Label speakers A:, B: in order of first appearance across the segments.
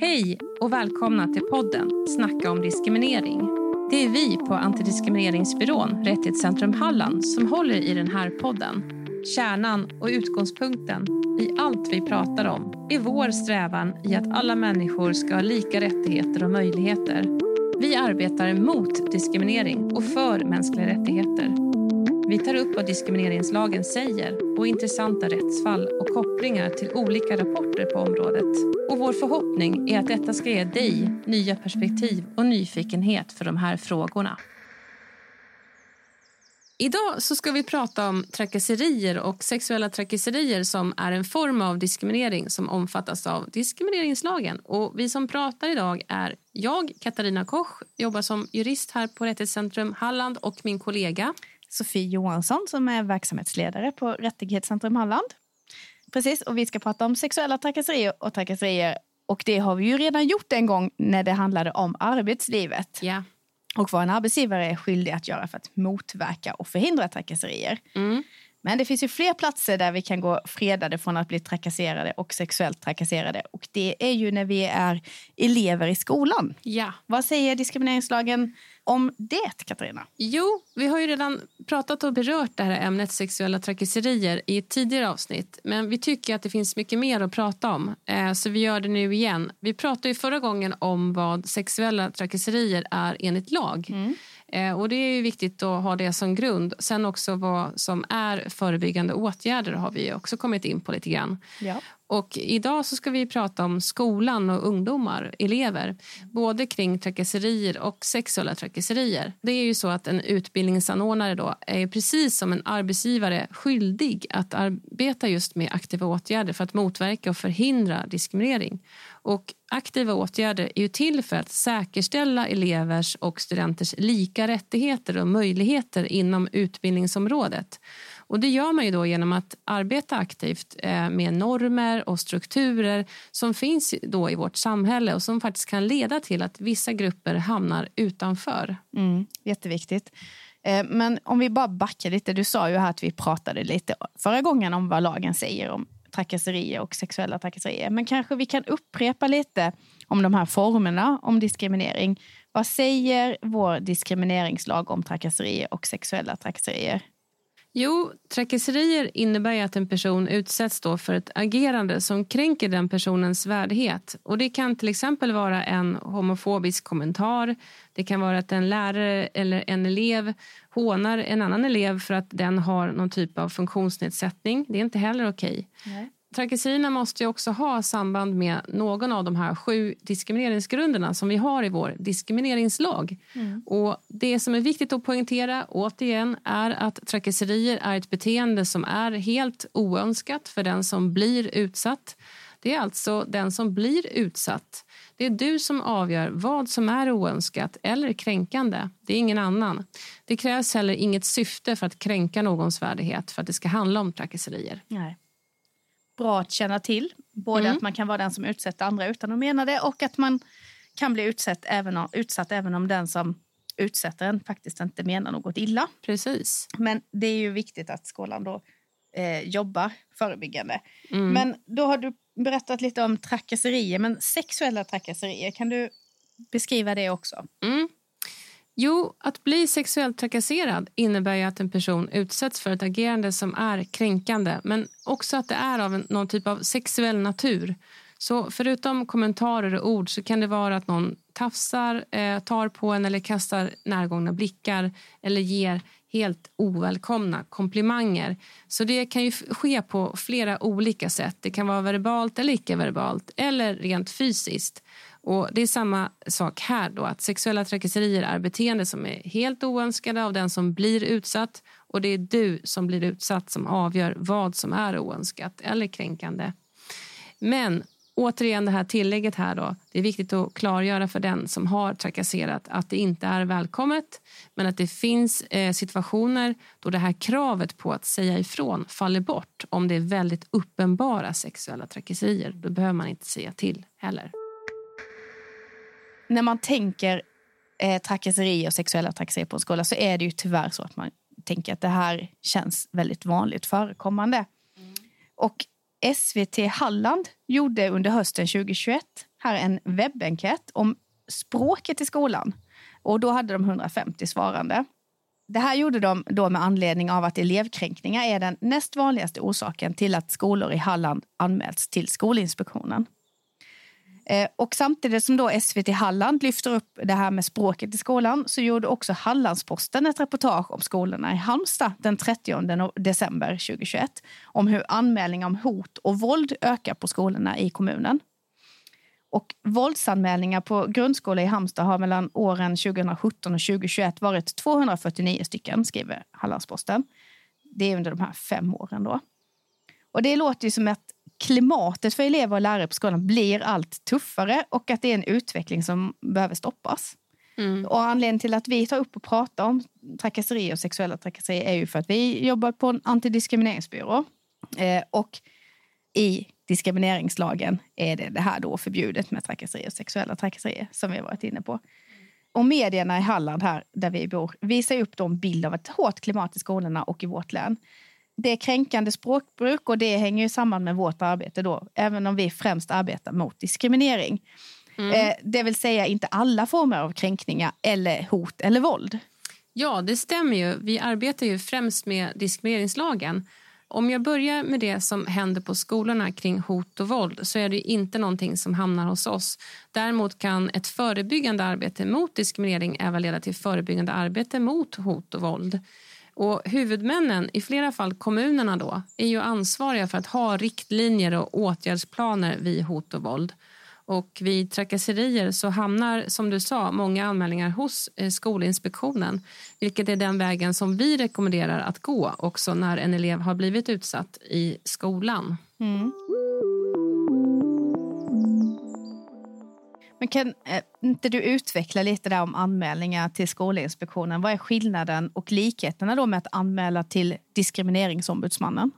A: Hej och välkomna till podden Snacka om diskriminering. Det är vi på Antidiskrimineringsbyrån Rättighetscentrum Halland som håller i den här podden. Kärnan och utgångspunkten i allt vi pratar om är vår strävan i att alla människor ska ha lika rättigheter och möjligheter. Vi arbetar mot diskriminering och för mänskliga rättigheter. Vi tar upp vad diskrimineringslagen säger och intressanta rättsfall och kopplingar till olika rapporter på området. Och vår förhoppning är att detta ska ge dig nya perspektiv och nyfikenhet för de här frågorna. Idag så ska vi prata om trakasserier och sexuella trakasserier som är en form av diskriminering som omfattas av diskrimineringslagen. Och vi som pratar idag är jag, Katarina Koch, jobbar som jurist här på Rättighetscentrum Halland och min kollega
B: Sofie Johansson som är verksamhetsledare på Rättighetscentrum Halland. Precis, och vi ska prata om sexuella trakasserier och trakasserier. Och det har vi ju redan gjort en gång när det handlade om arbetslivet.
A: Ja.
B: Och vad en arbetsgivare är skyldig att göra för att motverka och förhindra trakasserier.
A: Mm.
B: Men det finns ju fler platser där vi kan gå fredade från att bli trakasserade och sexuellt trakasserade. Och det är ju när vi är elever i skolan.
A: Ja.
B: Vad säger diskrimineringslagen om det, Katarina?
A: Jo, vi har ju redan pratat och berört det här ämnet sexuella trakasserier i ett tidigare avsnitt. Men vi tycker att det finns mycket mer att prata om, eh, så vi gör det nu igen. Vi pratade ju förra gången om vad sexuella trakasserier är enligt lag.
B: Mm.
A: Eh, och Det är viktigt att ha det som grund. Sen också vad som är förebyggande åtgärder har vi också kommit in på lite grann.
B: Ja.
A: Och idag så ska vi prata om skolan och ungdomar, elever. Både kring trakasserier och sexuella trakasserier. Det är ju så att en utbildningsanordnare då är precis som en arbetsgivare skyldig att arbeta just med aktiva åtgärder för att motverka och förhindra diskriminering. Och aktiva åtgärder är ju till för att säkerställa elevers och studenters lika rättigheter och möjligheter inom utbildningsområdet. Och Det gör man ju då genom att arbeta aktivt eh, med normer och strukturer som finns då i vårt samhälle och som faktiskt kan leda till att vissa grupper hamnar utanför.
B: Mm, jätteviktigt. Eh, men om vi bara backar lite. Du sa ju här att vi pratade lite förra gången om vad lagen säger om trakasserier och sexuella trakasserier. Men kanske vi kan upprepa lite om de här formerna om diskriminering. Vad säger vår diskrimineringslag om trakasserier och sexuella trakasserier?
A: Jo, trakasserier innebär att en person utsätts då för ett agerande som kränker den personens värdighet. Och Det kan till exempel vara en homofobisk kommentar. Det kan vara att en lärare eller en elev hånar en annan elev för att den har någon typ av funktionsnedsättning. Det är inte heller okej. Okay. Trakasserierna måste också ha samband med någon av de här sju diskrimineringsgrunderna som vi har i vår diskrimineringslag. Mm. Och Det som är viktigt att poängtera återigen är att trakasserier är ett beteende som är helt oönskat för den som blir utsatt. Det är alltså den som blir utsatt. Det är du som avgör vad som är oönskat eller kränkande. Det är ingen annan. Det krävs heller inget syfte för att kränka någons värdighet för att det ska handla om trakasserier.
B: Nej bra att känna till. Både mm. att man kan vara den som utsätter andra utan att mena det och att man kan bli utsatt även om, utsatt även om den som utsätter en faktiskt inte menar något illa.
A: Precis.
B: Men det är ju viktigt att skolan då eh, jobbar förebyggande. Mm. Men då har du berättat lite om trakasserier, men sexuella trakasserier, kan du beskriva det också?
A: Mm. Jo, att bli sexuellt trakasserad innebär ju att en person utsätts för ett agerande som är kränkande men också att det är av en, någon typ av sexuell natur. Så förutom kommentarer och ord så kan det vara att någon tafsar, eh, tar på en eller kastar närgångna blickar eller ger helt ovälkomna komplimanger. Så det kan ju ske på flera olika sätt. Det kan vara verbalt eller icke-verbalt eller rent fysiskt. Och Det är samma sak här. då att Sexuella trakasserier är beteende som är helt oönskade av den som blir utsatt och det är du som blir utsatt som avgör vad som är oönskat eller kränkande. Men återigen det här tillägget här då. Det är viktigt att klargöra för den som har trakasserat att det inte är välkommet men att det finns eh, situationer då det här kravet på att säga ifrån faller bort om det är väldigt uppenbara sexuella trakasserier. Då behöver man inte säga till heller
B: när man tänker eh, trakasserier och sexuella trakasserier på en skola så är det ju tyvärr så att man tänker att det här känns väldigt vanligt förekommande. Mm. Och SVT Halland gjorde under hösten 2021 här en webbenkät om språket i skolan. Och då hade de 150 svarande. Det här gjorde de då med anledning av att elevkränkningar är den näst vanligaste orsaken till att skolor i Halland anmälts till Skolinspektionen. Eh, och samtidigt som då SVT Halland lyfter upp det här med språket i skolan så gjorde också Hallandsposten ett reportage om skolorna i Halmstad den 30 december 2021 om hur anmälningar om hot och våld ökar på skolorna i kommunen. Och våldsanmälningar på grundskola i Halmstad har mellan åren 2017 och 2021 varit 249 stycken, skriver Hallandsposten. Det är under de här fem åren. då. Och Det låter ju som att klimatet för elever och lärare på skolan blir allt tuffare och att det är en utveckling som behöver stoppas. Mm. Och anledningen till att vi tar upp och pratar om trakasserier och sexuella trakasserier är ju för att vi jobbar på en antidiskrimineringsbyrå. Eh, och i diskrimineringslagen är det, det här då förbjudet med trakasserier och sexuella trakasserier som vi varit inne på. Och medierna i Halland här där vi bor visar upp en bild av ett hårt klimat i skolorna och i vårt län. Det är kränkande språkbruk och det hänger ju samman med vårt arbete då, även om vi främst arbetar mot diskriminering. Mm. Eh, det vill säga inte alla former av kränkningar eller hot eller våld.
A: Ja, det stämmer ju. Vi arbetar ju främst med diskrimineringslagen om jag börjar med det som händer på skolorna kring hot och våld så är det inte någonting som hamnar hos oss. Däremot kan ett förebyggande arbete mot diskriminering även leda till förebyggande arbete mot hot och våld. Och huvudmännen, i flera fall kommunerna, då, är ju ansvariga för att ha riktlinjer och åtgärdsplaner vid hot och våld. Och vid trakasserier så hamnar som du sa många anmälningar hos eh, Skolinspektionen vilket är den vägen som vi rekommenderar att gå också när en elev har blivit utsatt i skolan. Mm.
B: Men kan eh, inte du utveckla lite där om anmälningar till Skolinspektionen? Vad är skillnaden och likheterna då med att anmäla till Diskrimineringsombudsmannen?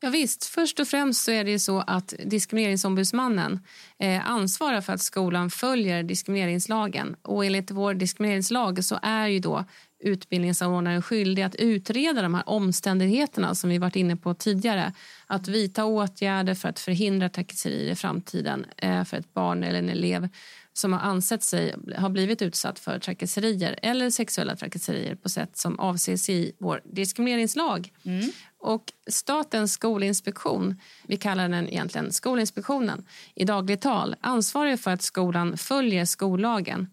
A: Ja, visst. Först och främst så är det så att Diskrimineringsombudsmannen eh, ansvarar för att skolan följer diskrimineringslagen. Och enligt vår diskrimineringslag så är ju då utbildningsanordnaren skyldig att utreda de här omständigheterna som vi varit inne på tidigare. Att vidta åtgärder för att förhindra trakasserier i framtiden eh, för ett barn eller en elev som har ansett sig ha blivit utsatt för trakasserier eller sexuella trakasserier på sätt som avses i vår diskrimineringslag. Mm. Och Statens skolinspektion, vi kallar den egentligen Skolinspektionen i dagligt tal, ansvarar för att skolan följer skollagen.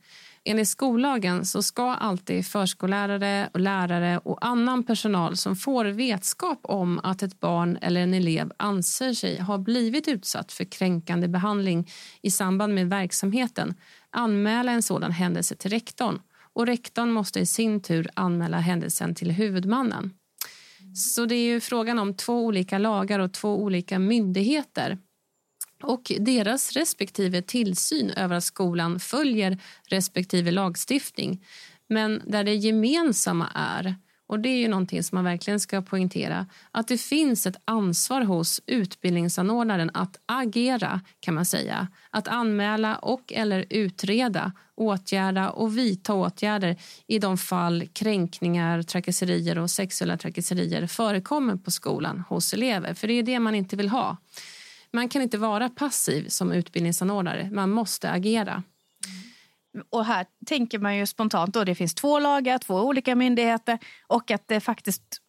A: Enligt skollagen så ska alltid förskollärare, och lärare och annan personal som får vetskap om att ett barn eller en elev anser sig ha blivit utsatt för kränkande behandling i samband med verksamheten anmäla en sådan händelse till rektorn och rektorn måste i sin tur anmäla händelsen till huvudmannen. Så det är ju frågan om två olika lagar och två olika myndigheter och deras respektive tillsyn över att skolan följer respektive lagstiftning. Men där det gemensamma är och det är ju någonting som man verkligen ska poängtera att det finns ett ansvar hos utbildningsanordnaren att agera, kan man säga. Att anmäla och eller utreda, åtgärda och vidta åtgärder i de fall kränkningar, trakasserier och sexuella trakasserier förekommer på skolan hos elever. För det är det man inte vill ha. Man kan inte vara passiv som utbildningsanordnare. Man måste agera.
B: Och här tänker man ju spontant att det finns två lagar, två olika myndigheter och att det faktiskt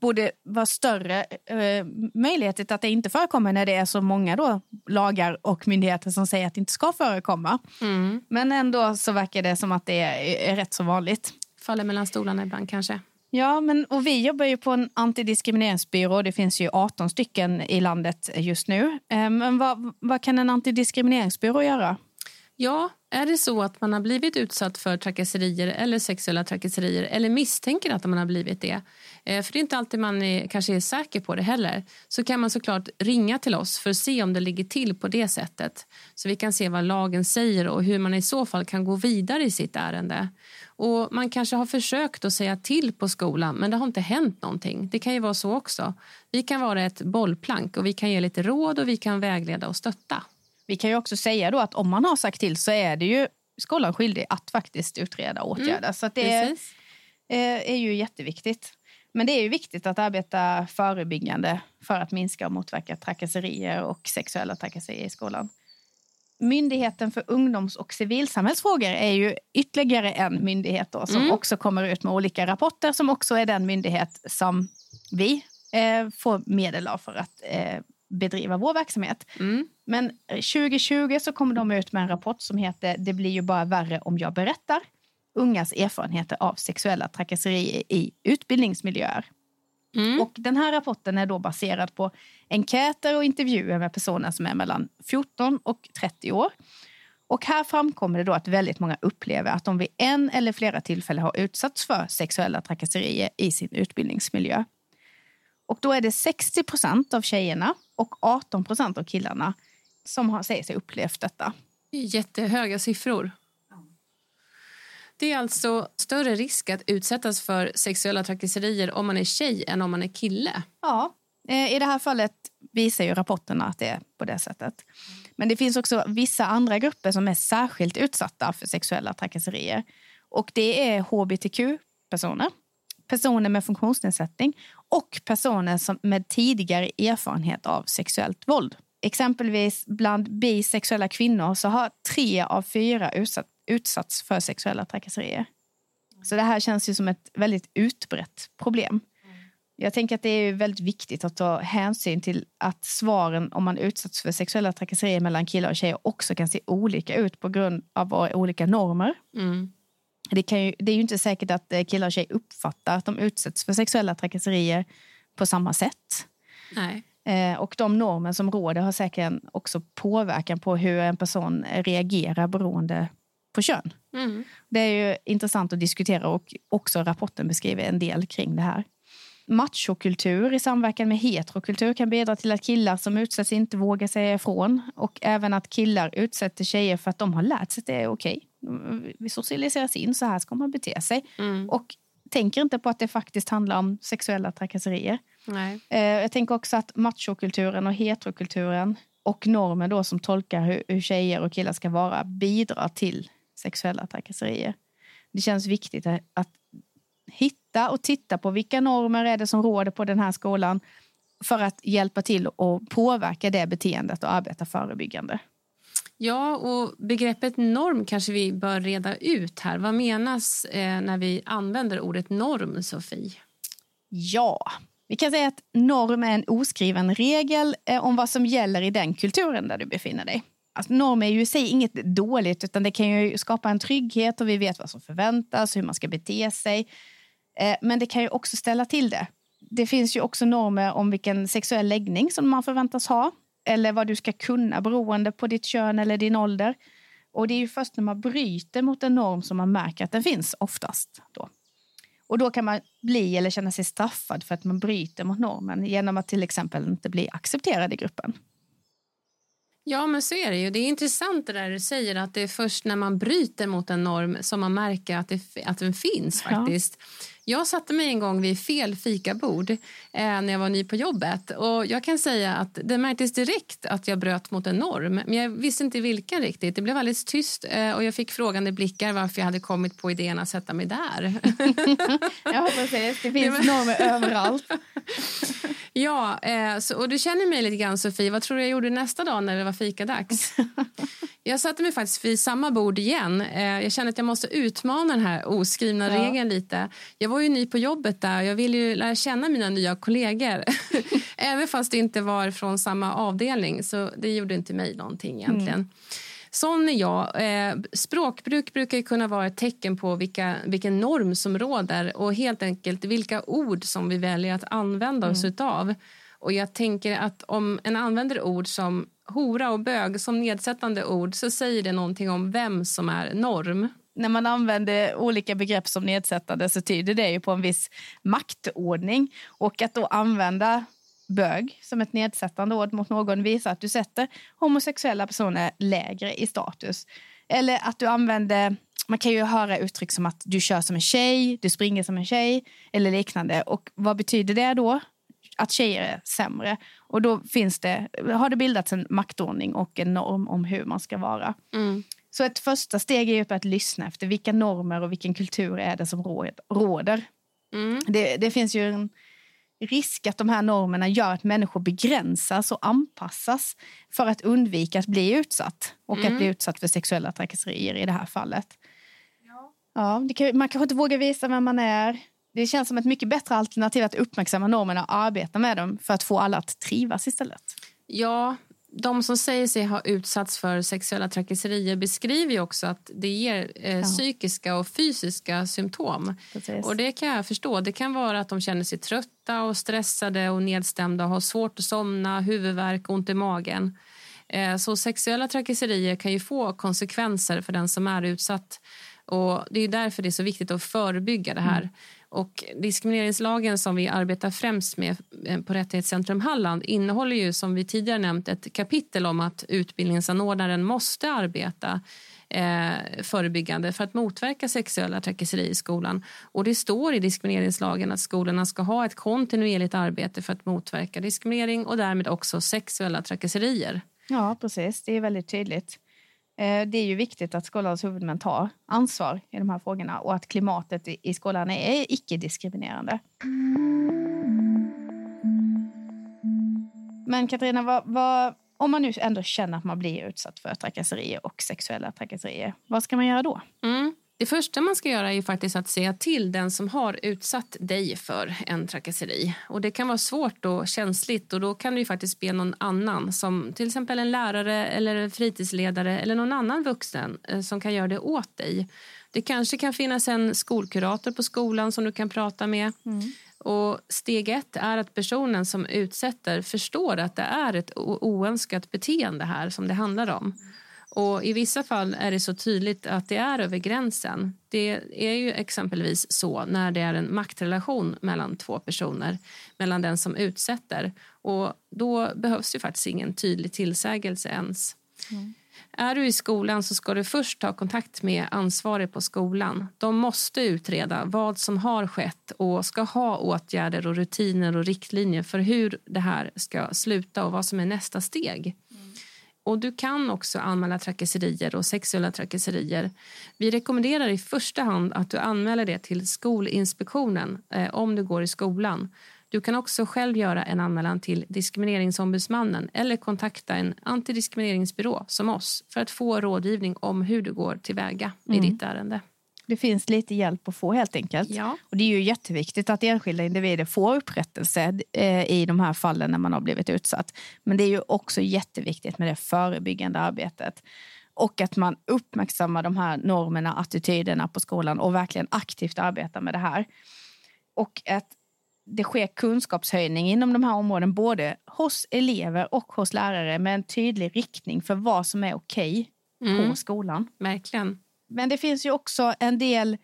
B: borde vara större eh, möjlighet att det inte förekommer när det är så många då, lagar och myndigheter som säger att det inte ska förekomma. Mm. Men ändå så verkar det som att det är, är rätt så vanligt.
A: Faller mellan stolarna ibland kanske.
B: Ja, men, och vi jobbar ju på en antidiskrimineringsbyrå. Det finns ju 18 stycken i landet just nu. Eh, men vad, vad kan en antidiskrimineringsbyrå göra?
A: Ja, är det så att man har blivit utsatt för trakasserier eller sexuella trakasserier eller misstänker att man har blivit det, eh, för det är inte alltid man är, kanske är säker på det heller, så kan man såklart ringa till oss för att se om det ligger till på det sättet. Så vi kan se vad lagen säger och hur man i så fall kan gå vidare i sitt ärende. Och Man kanske har försökt att säga till på skolan men det har inte hänt någonting. Det kan ju vara så också. Vi kan vara ett bollplank och vi kan ge lite råd och vi kan vägleda och stötta.
B: Vi kan ju också säga då att om man har sagt till så är det ju skolan skyldig att faktiskt utreda och åtgärda. Mm, så det är, eh, är ju jätteviktigt. Men det är ju viktigt att arbeta förebyggande för att minska och motverka trakasserier och sexuella trakasserier i skolan. Myndigheten för ungdoms och civilsamhällsfrågor är ju ytterligare en myndighet då, som
A: Mm.
B: också kommer ut med olika rapporter som också är den myndighet som vi eh, får medel av för att eh, bedriva vår verksamhet.
A: Mm.
B: Men 2020 så kommer de ut med en rapport som heter Det blir ju bara värre om jag berättar. Ungas erfarenheter av sexuella trakasserier i utbildningsmiljöer.
A: Mm.
B: Och den här rapporten är då baserad på enkäter och intervjuer med personer som är mellan 14 och 30 år. Och här framkommer det då att väldigt många upplever att de vid en eller flera tillfällen har utsatts för sexuella trakasserier i sin utbildningsmiljö. Och då är det 60 procent av tjejerna och 18 procent av killarna som har, säger sig upplevt detta.
A: Det är Jättehöga siffror. Det är alltså större risk att utsättas för sexuella trakasserier om man är tjej än om man är kille.
B: Ja, eh, i det här fallet visar ju rapporterna att det är på det sättet. Men det finns också vissa andra grupper som är särskilt utsatta för sexuella trakasserier. Och det är hbtq-personer, personer med funktionsnedsättning och personer som med tidigare erfarenhet av sexuellt våld. Exempelvis bland bisexuella kvinnor så har tre av fyra utsatt, utsatts för sexuella trakasserier. Så det här känns ju som ett väldigt utbrett problem. Jag tänker att det är väldigt viktigt att ta hänsyn till att svaren om man utsatts för sexuella trakasserier mellan killar och tjejer också kan se olika ut på grund av våra olika normer.
A: Mm.
B: Det, ju, det är ju inte säkert att eh, killar och tjejer uppfattar att de utsätts för sexuella trakasserier på samma sätt.
A: Nej.
B: Eh, och de normer som råder har säkert också påverkan på hur en person reagerar beroende på kön.
A: Mm.
B: Det är ju intressant att diskutera och också rapporten beskriver en del kring det här. Machokultur i samverkan med heterokultur kan bidra till att killar som utsätts inte vågar säga ifrån och även att killar utsätter tjejer för att de har lärt sig att det är okej. Vi socialiseras in, så här ska man bete sig.
A: Mm.
B: Och tänker inte på att det faktiskt handlar om sexuella trakasserier.
A: Nej.
B: Eh, Jag tänker också att machokulturen och heterokulturen och normer då som tolkar hur, hur tjejer och killar ska vara bidrar till sexuella trakasserier. Det känns viktigt att, att hitta och titta på vilka normer är det som råder på den här skolan för att hjälpa till och påverka det beteendet och arbeta förebyggande.
A: Ja, och begreppet norm kanske vi bör reda ut här. Vad menas eh, när vi använder ordet norm, Sofie?
B: Ja, vi kan säga att norm är en oskriven regel eh, om vad som gäller i den kulturen där du befinner dig. Alltså, norm är ju i sig inget dåligt utan det kan ju skapa en trygghet och vi vet vad som förväntas, hur man ska bete sig. Eh, men det kan ju också ställa till det. Det finns ju också normer om vilken sexuell läggning som man förväntas ha eller vad du ska kunna beroende på ditt kön eller din ålder. Och det är ju först när man bryter mot en norm som man märker att den finns oftast. Då. Och då kan man bli eller känna sig straffad för att man bryter mot normen genom att till exempel inte bli accepterad i gruppen.
A: Ja, men så är det ju. Det är intressant det där du säger att det är först när man bryter mot en norm som man märker att, det, att den finns
B: Ja.
A: Jag satte mig en gång vid fel fikabord eh, när jag var ny på jobbet och jag kan säga att det märktes direkt att jag bröt mot en norm men jag visste inte vilken riktigt. Det blev alldeles tyst eh, och jag fick frågande blickar varför jag hade kommit på idén att sätta mig där.
B: Ja, precis. Det finns normer överallt.
A: Ja, eh, så, och du känner mig lite grann Sofie. Vad tror du jag gjorde nästa dag när det var fikadags? jag satte mig faktiskt vid samma bord igen. Eh, jag kände att jag måste utmana den här oskrivna
B: Ja.
A: regeln lite. Jag var ju ny på jobbet där och jag ville ju lära känna mina nya kollegor. Även fast det inte var från samma avdelning så det gjorde inte mig någonting egentligen. Sån är jag. Eh, språkbruk brukar kunna vara ett tecken på vilka, vilken norm som råder och helt enkelt vilka ord som vi väljer att använda oss utav. Och jag tänker att om en använder ord som hora och bög som nedsättande ord så säger det någonting om vem som är norm.
B: När man använder olika begrepp som nedsättande så tyder det ju på en viss maktordning. Och att då använda bög som ett nedsättande ord mot någon visar att du sätter homosexuella personer lägre i status. Eller att du använder, man kan ju höra uttryck som att du kör som en tjej, du springer som en tjej eller liknande. Och vad betyder det då? Att tjejer är sämre. Och då finns det, har det bildats en maktordning och en norm om hur man ska vara. Mm. Så ett första steg är att lyssna efter vilka normer och vilken kultur är det som rå- råder.
A: Mm.
B: Det, det finns ju en, risk att de här normerna gör att människor begränsas och anpassas för att undvika att bli utsatt och mm. att bli utsatt för sexuella trakasserier i det här fallet. Ja. Ja, kan, man kanske inte vågar visa vem man är. Det känns som ett mycket bättre alternativ att uppmärksamma normerna och arbeta med dem för att få alla att trivas istället.
A: Ja, de som säger sig ha utsatts för sexuella trakasserier beskriver ju också att det ger eh, ja. psykiska och fysiska symptom. Precis. Och Det kan jag förstå. Det kan vara att de känner sig trötta och stressade och nedstämda och har svårt att somna, huvudvärk, ont i magen. Eh, så sexuella trakasserier kan ju få konsekvenser för den som är utsatt. Och Det är därför det är så viktigt att förebygga det här. Mm. Och diskrimineringslagen som vi arbetar främst med eh, på Rättighetscentrum Halland innehåller ju som vi tidigare nämnt ett kapitel om att utbildningsanordnaren måste arbeta eh, förebyggande för att motverka sexuella trakasserier i skolan. Och det står i diskrimineringslagen att skolorna ska ha ett kontinuerligt arbete för att motverka diskriminering och därmed också sexuella trakasserier.
B: Ja, precis. Det är väldigt tydligt. Eh, det är ju viktigt att skolans huvudmän tar ansvar i de här frågorna och att klimatet i skolan är icke-diskriminerande. Men Katarina, vad, vad, om man nu ändå känner att man blir utsatt för trakasserier och sexuella trakasserier, vad ska man göra då?
A: Mm. Det första man ska göra är faktiskt att säga till den som har utsatt dig för en trakasseri. Och Det kan vara svårt och känsligt och då kan du faktiskt be någon annan som till exempel en lärare eller en fritidsledare eller någon annan vuxen eh, som kan göra det åt dig. Det kanske kan finnas en skolkurator på skolan som du kan prata med. Mm. Och Steg ett är att personen som utsätter förstår att det är ett oönskat beteende här som det handlar om. Och I vissa fall är det så tydligt att det är över gränsen. Det är ju exempelvis så när det är en maktrelation mellan två personer, mellan den som utsätter. Och Då behövs ju faktiskt ingen tydlig tillsägelse ens. Mm. Är du i skolan så ska du först ta kontakt med ansvarig på skolan. De måste utreda vad som har skett och ska ha åtgärder och rutiner och riktlinjer för hur det här ska sluta och vad som är nästa steg. Och Du kan också anmäla trakasserier och sexuella trakasserier. Vi rekommenderar i första hand att du anmäler det till Skolinspektionen eh, om du går i skolan. Du kan också själv göra en anmälan till Diskrimineringsombudsmannen eller kontakta en antidiskrimineringsbyrå som oss för att få rådgivning om hur du går tillväga mm. i ditt ärende.
B: Det finns lite hjälp att få helt enkelt. Ja. Och det är ju jätteviktigt att enskilda individer får upprättelse eh, i de här fallen när man har blivit utsatt. Men det är ju också jätteviktigt med det förebyggande arbetet. Och att man uppmärksammar de här normerna, attityderna på skolan och verkligen aktivt arbetar med det här. Och att det sker kunskapshöjning inom de här områdena både hos elever och hos lärare med en tydlig riktning för vad som är okej okay mm. på skolan.
A: Verkligen.
B: Men det finns ju också en del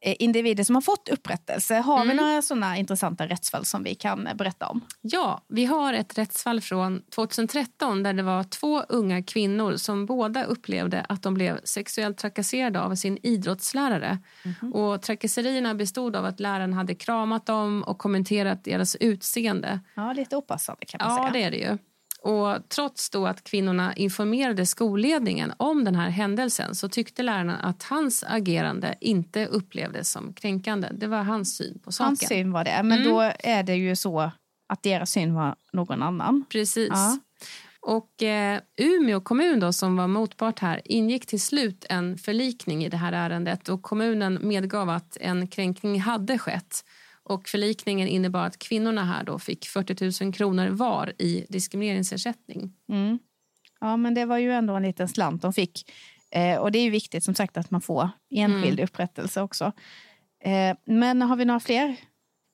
B: eh, individer som har fått upprättelse. Har mm. vi några såna intressanta rättsfall som vi kan eh, berätta om?
A: Ja, vi har ett rättsfall från 2013 där det var två unga kvinnor som båda upplevde att de blev sexuellt trakasserade av sin idrottslärare. Mm. Och Trakasserierna bestod av att läraren hade kramat dem och kommenterat deras utseende.
B: Ja, lite opassande kan man
A: ja,
B: säga.
A: Ja, det är det ju. Och trots då att kvinnorna informerade skolledningen om den här händelsen så tyckte lärarna att hans agerande inte upplevdes som kränkande. Det var hans syn på saken.
B: Hans syn var det, men mm. då är det ju så att deras syn var någon annan.
A: Precis. Ja. Och eh, Umeå kommun då, som var motpart här ingick till slut en förlikning i det här ärendet och kommunen medgav att en kränkning hade skett och förlikningen innebar att kvinnorna här då fick 40 000 kronor var i diskrimineringsersättning.
B: Mm. Ja, men det var ju ändå en liten slant de fick. Eh, och det är viktigt som sagt att man får enskild mm. upprättelse också. Eh, men har vi några fler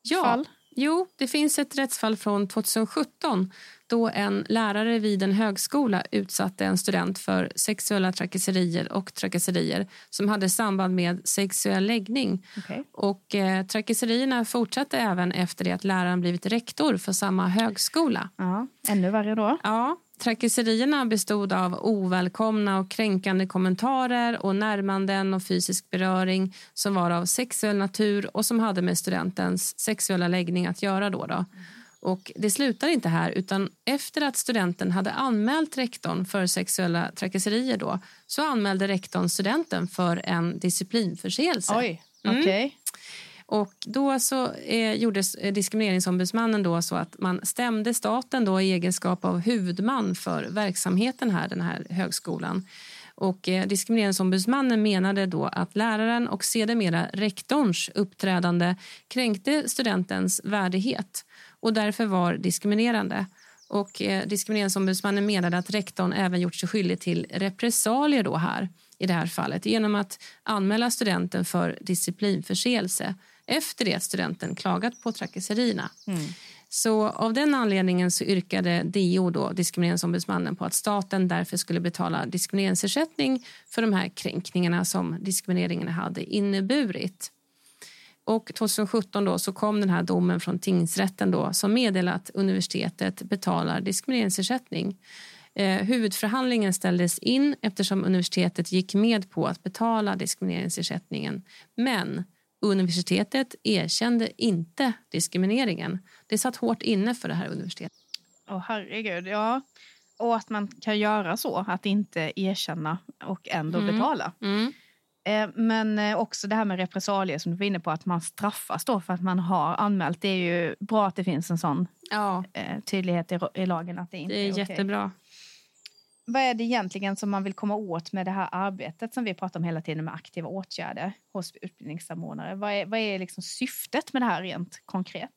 A: ja.
B: fall?
A: Jo, det finns ett rättsfall från 2017 då en lärare vid en högskola utsatte en student för sexuella trakasserier och trakasserier som hade samband med sexuell läggning. Okay. Och, eh, trakasserierna fortsatte även efter det att läraren blivit rektor för samma högskola.
B: Ja, ännu värre då.
A: Ja, Trakasserierna bestod av ovälkomna och kränkande kommentarer och närmanden och fysisk beröring som var av sexuell natur och som hade med studentens sexuella läggning att göra. Då, då. Och det slutar inte här, utan efter att studenten hade anmält rektorn för sexuella trakasserier då, så anmälde rektorn studenten för en disciplinförseelse.
B: Oj, mm. okej. Okay.
A: Och då så eh, gjorde Diskrimineringsombudsmannen då så att man stämde staten då i egenskap av huvudman för verksamheten här, den här högskolan. Och eh, Diskrimineringsombudsmannen menade då att läraren och sedermera rektorns uppträdande kränkte studentens värdighet och därför var diskriminerande. Och eh, Diskrimineringsombudsmannen menade att rektorn även gjort sig skyldig till repressalier då här i det här fallet genom att anmäla studenten för disciplinförseelse efter det att studenten klagat på trakasserierna. Mm. Så av den anledningen så yrkade DO, då, diskrimineringsombudsmannen, på att staten därför skulle betala diskrimineringsersättning för de här kränkningarna som diskrimineringen hade inneburit. Och 2017 då så kom den här domen från tingsrätten då, som meddelade att universitetet betalar diskrimineringsersättning. Eh, huvudförhandlingen ställdes in eftersom universitetet gick med på att betala diskrimineringsersättningen. Men universitetet erkände inte diskrimineringen. Det satt hårt inne för det här universitetet.
B: Åh oh, herregud, ja. Och att man kan göra så, att inte erkänna och ändå mm. betala. Mm. Eh, men eh, också det här med repressalier som du var inne på, att man straffas då för att man har anmält. Det är ju bra att det finns en sån ja. Eh, tydlighet i, lagen att det inte
A: det är,
B: är
A: jättebra.
B: Vad är det egentligen som man vill komma åt med det här arbetet som vi pratar om hela tiden med aktiva åtgärder hos utbildningssamordnare? Vad är, vad är liksom syftet med det här rent konkret?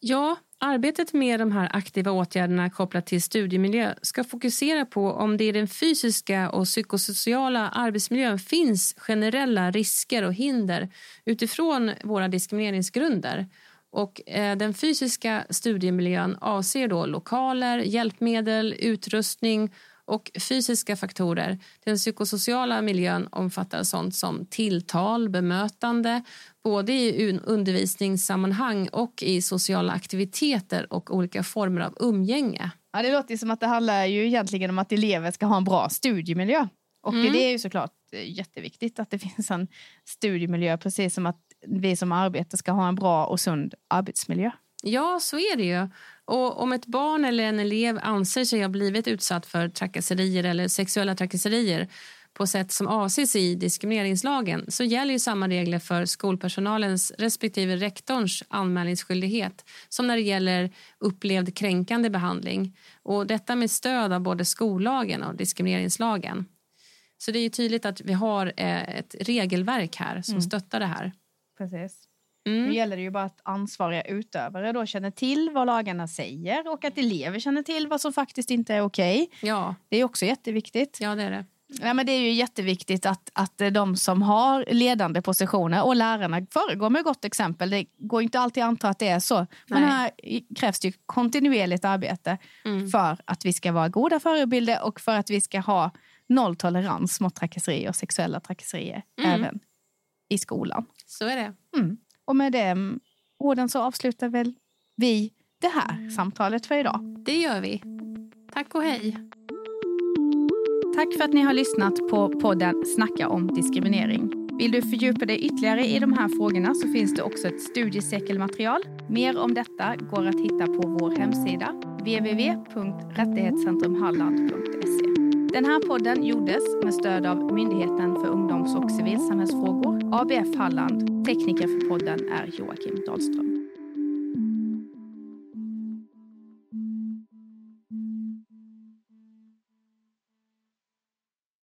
A: Ja, arbetet med de här aktiva åtgärderna kopplat till studiemiljö ska fokusera på om det i den fysiska och psykosociala arbetsmiljön finns generella risker och hinder utifrån våra diskrimineringsgrunder. Och, eh, den fysiska studiemiljön avser då lokaler, hjälpmedel, utrustning och fysiska faktorer. Den psykosociala miljön omfattar sånt som tilltal, bemötande både i undervisningssammanhang och i sociala aktiviteter och olika former av umgänge.
B: Ja, det låter som att det handlar ju egentligen om att elever ska ha en bra studiemiljö. Och mm. det är ju såklart eh, jätteviktigt att det finns en studiemiljö precis som att vi som arbetar ska ha en bra och sund arbetsmiljö.
A: Ja, så är det ju. Och om ett barn eller en elev anser sig ha blivit utsatt för trakasserier eller sexuella trakasserier på sätt som avses i diskrimineringslagen så gäller ju samma regler för skolpersonalens respektive rektorns anmälningsskyldighet som när det gäller upplevd kränkande behandling. Och detta med stöd av både skollagen och diskrimineringslagen. Så det är tydligt att vi har eh, ett regelverk här som mm. stöttar det här.
B: Precis. Mm. Nu gäller det ju bara att ansvariga utövare då känner till vad lagarna säger och att elever känner till vad som faktiskt inte är okej. Okay. Ja. Det är också jätteviktigt.
A: Ja, det är det.
B: Ja, men det är ju jätteviktigt att, att de som har ledande positioner och lärarna föregår med gott exempel. Det går inte alltid att anta att det är så. Men Nej. här krävs det kontinuerligt arbete mm. för att vi ska vara goda förebilder och för att vi ska ha nolltolerans mot trakasserier och sexuella trakasserier mm. även i skolan.
A: Så är det.
B: Mm. Och med de orden så avslutar väl vi det här samtalet för idag.
A: Det gör vi. Tack och hej.
B: Tack för att ni har lyssnat på podden Snacka om diskriminering. Vill du fördjupa dig ytterligare i de här frågorna så finns det också ett studiecirkelmaterial. Mer om detta går att hitta på vår hemsida www.rättighetscentrumhalland.se. Den här podden gjordes med stöd av Myndigheten för ungdoms och civilsamhällsfrågor, ABF Halland. Tekniker för podden är Joakim Dahlström.